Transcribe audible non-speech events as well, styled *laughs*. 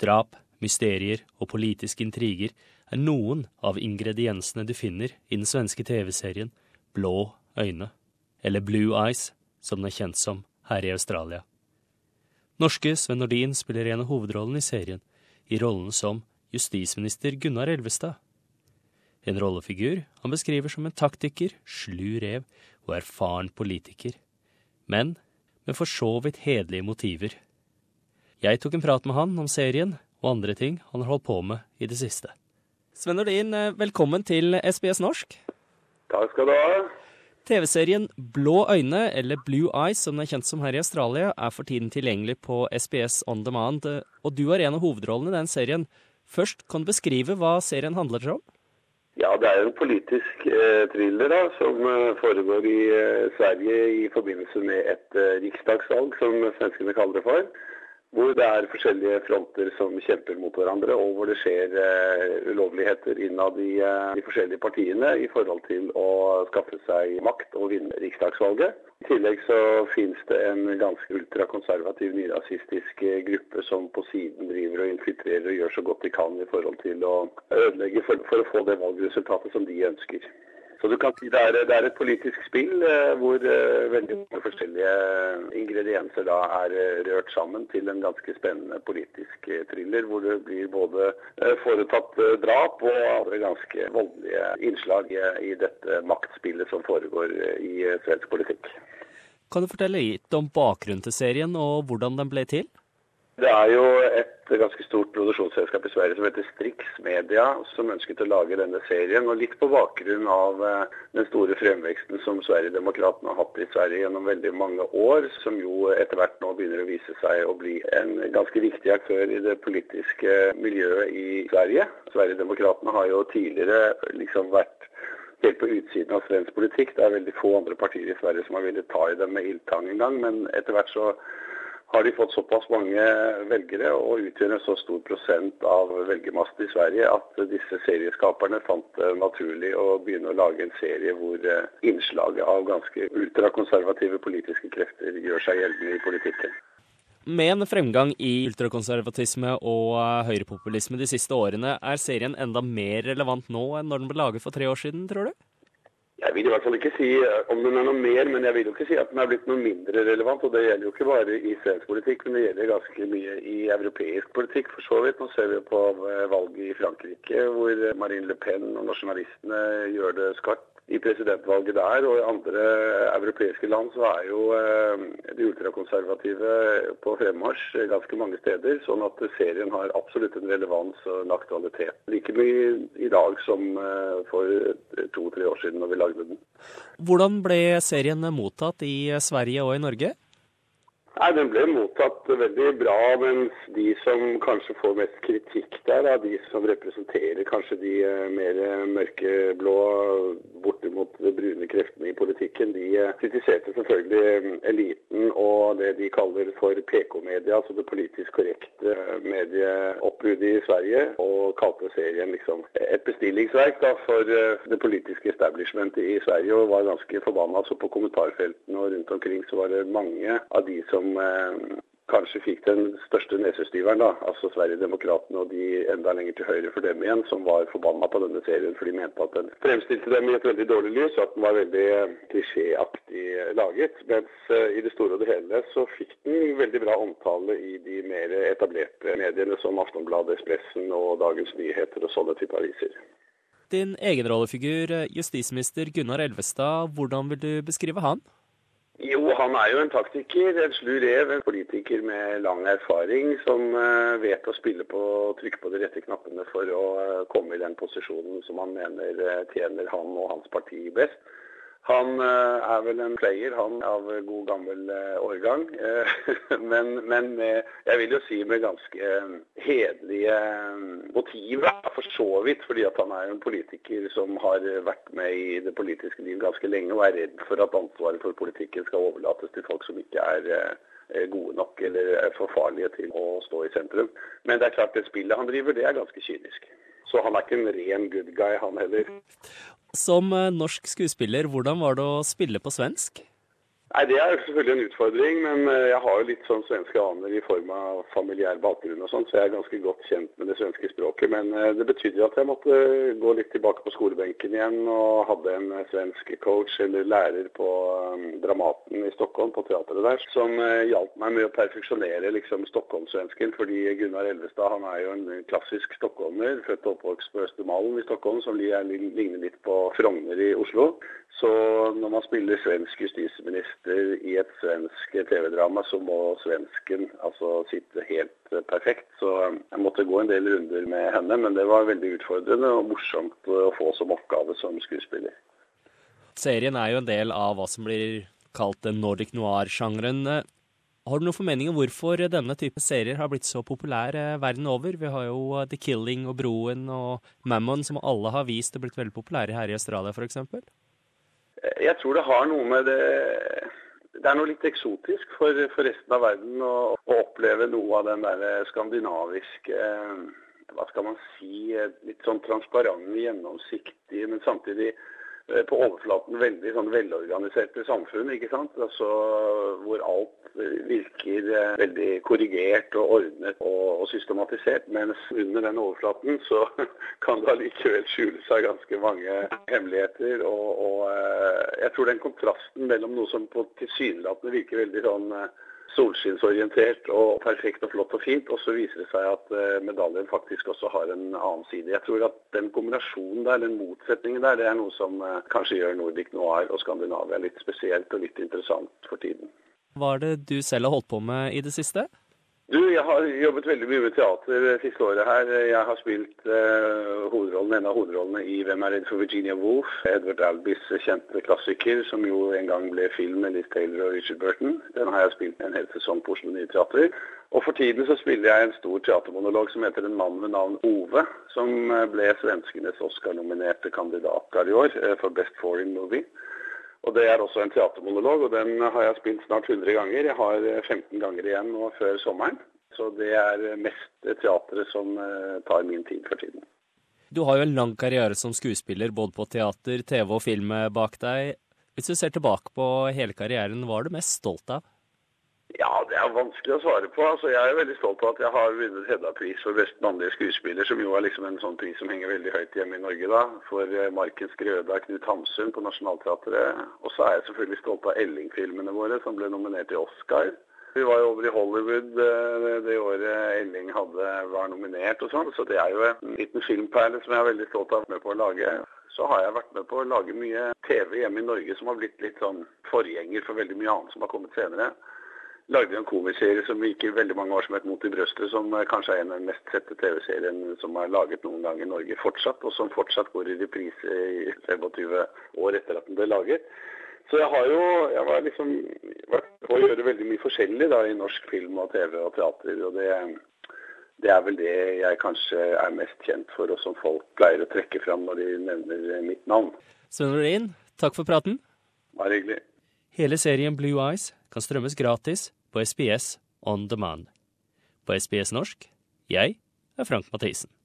Drap, mysterier og politiske intriger er noen av ingrediensene du finner i den svenske TV-serien Blå øyne, eller Blue Eyes, som den er kjent som her i Australia. Norske Sven Nordin spiller en av hovedrollene i serien, i rollen som justisminister Gunnar Elvestad. En rollefigur han beskriver som en taktiker, slu rev og erfaren politiker. Men med for så vidt hederlige motiver. Jeg tok en prat med han om serien og andre ting han har holdt på med i det siste. Sven Nordin, eh, velkommen til SBS norsk. Takk skal du ha. TV-serien Blå øyne, eller Blue Eyes som den er kjent som her i Australia, er for tiden tilgjengelig på SBS On Demand, og du har en av hovedrollene i den serien. Først, kan du beskrive hva serien handler om? Ja, det er en politisk eh, thriller da, som eh, foregår i eh, Sverige i forbindelse med et eh, riksdagsvalg, som svenskene kaller det for. Hvor det er forskjellige fronter som kjemper mot hverandre, og hvor det skjer eh, ulovligheter innad i eh, de forskjellige partiene i forhold til å skaffe seg makt og vinne riksdagsvalget. I tillegg så finnes det en ganske ultrakonservativ, nyrasistisk eh, gruppe som på siden driver og infiltrerer og gjør så godt de kan i forhold til å ødelegge for, for å få det valgresultatet som de ønsker. Så du kan si det er, det er et politisk spill eh, hvor eh, veldig mange forskjellige ingredienser da er eh, rørt sammen til en ganske spennende politisk eh, thriller, hvor det blir både eh, foretatt eh, drap og andre ganske voldelige innslag i, dette maktspillet som foregår eh, i eh, svensk politikk. Kan du fortelle litt om bakgrunnen til serien og hvordan den ble til? Det er jo et ganske stort produksjonsselskap i Sverige som heter Strix Media, som ønsket å lage denne serien. Og litt på bakgrunn av eh, den store fremveksten som Sverigedemokraterna har hatt i Sverige gjennom veldig mange år, som jo etter hvert nå begynner å vise seg å bli en ganske viktig aktør i det politiske miljøet i Sverige. Sverigedemokraterna har jo tidligere liksom vært helt på utsiden av svensk politikk. Det er veldig få andre partier i Sverige som har villet ta i dem med ildtang engang, men etter hvert så har de fått såpass mange velgere og utgjør en så stor prosent av velgermassen i Sverige at disse serieskaperne fant det naturlig å begynne å lage en serie hvor eh, innslaget av ganske ultrakonservative politiske krefter gjør seg gjeldende i politikken. Med en fremgang i ultrakonservatisme og eh, høyrepopulisme de siste årene, er serien enda mer relevant nå enn når den ble laget for tre år siden, tror du? Jeg vil i hvert fall ikke si eh, om den er noe mer, men jeg vil jo ikke si at den er blitt noe mindre relevant. Og det gjelder jo ikke bare i svensk politikk, men det gjelder ganske mye i europeisk politikk for så vidt. Nå ser vi på eh, valget i Frankrike, hvor Marine Le Pen og nasjonalistene gjør det skarpt i presidentvalget der. Og i andre europeiske land så er jo eh, de ultrakonservative på fremmarsj ganske mange steder. Sånn at serien har absolutt en relevans og en aktualitet. Like mye i dag som eh, for to-tre år siden når vi lagde den. Hvordan ble serien mottatt i Sverige og i Norge? Nei, Den ble mottatt veldig bra, mens de som kanskje får mest kritikk der, er de som representerer kanskje de eh, mer mørkeblå, bortimot brune kreftene i politikken, de eh, kritiserte selvfølgelig eh, eliten og det de kaller for PK-media, altså det politisk korrekte medieoppbudet i Sverige, og kalte serien liksom et bestillingsverk da, for det politiske establishmentet i Sverige, og var ganske forbanna. Så på kommentarfeltene og rundt omkring så var det mange av de som eh, kanskje fikk den største nesestyveren, da, altså Sverigedemokraterna og de enda lenger til høyre for dem igjen, som var forbanna på denne serien, for de mente at den fremstilte dem i et veldig dårlig lys, og at den var veldig eh, klisjéaktig laget. Mens eh, i det store og det hele så fikk den veldig bra omtale i de mer etablerte mediene som Aftonbladet, Espressen og Dagens Nyheter og sånne typer aviser. Din egenrollefigur, justisminister Gunnar Elvestad, hvordan vil du beskrive han? Jo, han er jo en taktiker, en slu rev, en politiker med lang erfaring som uh, vet å spille på og trykke på de rette knappene for å uh, komme i den posisjonen som han mener uh, tjener han og hans parti best. Han er vel en player, han av god gammel årgang. *laughs* men, men jeg vil jo si med ganske hederlige motiver, for så vidt. Fordi at han er en politiker som har vært med i det politiske liv ganske lenge, og er redd for at ansvaret for politikken skal overlates til folk som ikke er gode nok eller er for farlige til å stå i sentrum. Men det er klart det spillet han driver, det er ganske kynisk. Så han er ikke en ren good guy, han heller. Som norsk skuespiller, hvordan var det å spille på svensk? Nei, Det er selvfølgelig en utfordring, men eh, jeg har jo litt sånn svenske aner i form av familiær bakgrunn og sånn, så jeg er ganske godt kjent med det svenske språket. Men eh, det betydde at jeg måtte gå litt tilbake på skolebenken igjen og hadde en eh, svensk coach eller lærer på Dramaten i Stockholm, på teatret der, som hjalp meg med å perfeksjonere liksom stockholmssvensken. Fordi Gunnar Elvestad han er jo en klassisk stockholmer, født og oppvokst på Østermalm i Stockholm, som ligner litt på Frogner i Oslo. Så når man spiller svensk justisminister i et svensk TV-drama, så må svensken altså sitte helt eh, perfekt. Så um, jeg måtte gå en del runder med henne, men det var veldig utfordrende og morsomt å få som oppgave som skuespiller. Serien er jo en del av hva som blir kalt den nordic noir-sjangeren. Har du noen formening om hvorfor denne type serier har blitt så populær eh, verden over? Vi har jo uh, The Killing og Broen og Mammon, som alle har vist og blitt veldig populære her i Australia f.eks. Jeg tror det har noe med det Det er noe litt eksotisk for, for resten av verden å, å, oppleve noe av den der skandinaviske Hva skal man si Litt sånn transparente, gjennomsiktige, men samtidig Eh, på overflaten veldig sånn velorganiserte samfunn, ikke sant? Altså, hvor alt virker eh, veldig korrigert og ordnet og, og, systematisert. Mens under den overflaten så *laughs* kan det allikevel skjule seg ganske mange hemmeligheter. Og, og eh, jeg tror den kontrasten mellom noe som på tilsynelatende virker veldig sånn solskinnsorientert og perfekt og flott og fint. Og så viser det seg at uh, medaljen faktisk også har en annen side. Jeg tror at den kombinasjonen der, den motsetningen der, det er noe som uh, kanskje gjør Nordic Noir og Skandinavia litt spesielt og litt interessant for tiden. Hva er det du selv har holdt på med i det siste? Du, Jeg har jobbet veldig mye med teater det siste året her. Jeg har spilt eh, hovedrollen, en av hovedrollene i 'Hvem er redd for Virginia Woolf'? Edward Albys kjente klassiker, som jo en gang ble film med Liz Taylor og Richard Burton. Den har jeg spilt en hel sesong på Oslo Nye Teater. Og for tiden så spiller jeg en stor teatermonolog som heter 'En mann med navn Ove', som eh, ble svenskenes Oscar-nominerte kandidat i år eh, for Best Foreign Movie. Og Det er også en teatermonolog, og den har jeg spilt snart 100 ganger. Jeg har 15 eh, ganger igjen nå før sommeren. Så det er mest teatret som eh, tar min tid for tiden. Du har jo en lang karriere som skuespiller, både på teater, TV og film bak deg. Hvis du ser tilbake på hele karrieren, hva er du mest stolt av? Ja, det er vanskelig å svare på. Altså, jeg er veldig stolt av at jeg har vunnet Hedda-pris for best mannlige skuespiller, som jo er liksom en sånn pris som henger veldig høyt hjemme i Norge, da. For uh, Markens Grøda Knut Hamsun på Nationaltheatret. Og så er jeg selvfølgelig stolt av Elling-filmene våre, som ble nominert til Oscar. Vi var jo over i Hollywood uh, det året Elling hadde, var nominert og sånn, så det er jo en liten filmperle som jeg er veldig stolt av med på å lage. Så har jeg vært med på å lage mye TV hjemme i Norge som har blitt litt sånn forgjenger for veldig mye annet som har kommet senere lagde en komiserie som gikk i veldig mange år som het Mot i brøstet, som kanskje er en av de mest sette TV-seriene som er laget noen gang i Norge fortsatt, og som fortsatt går i reprise i 25 år etter at den ble laget. Så jeg har jo jeg var liksom vært på å gjøre veldig mye forskjellig da, i norsk film og TV og teater. og det, det er vel det jeg kanskje er mest kjent for, og som folk pleier å trekke fram når de nevner mitt navn. Svein Nordin, takk for praten. Bare hyggelig. Hele serien Blue Eyes kan strømmes gratis på SBS On Demand. På SBS norsk, jeg er Frank Mathisen.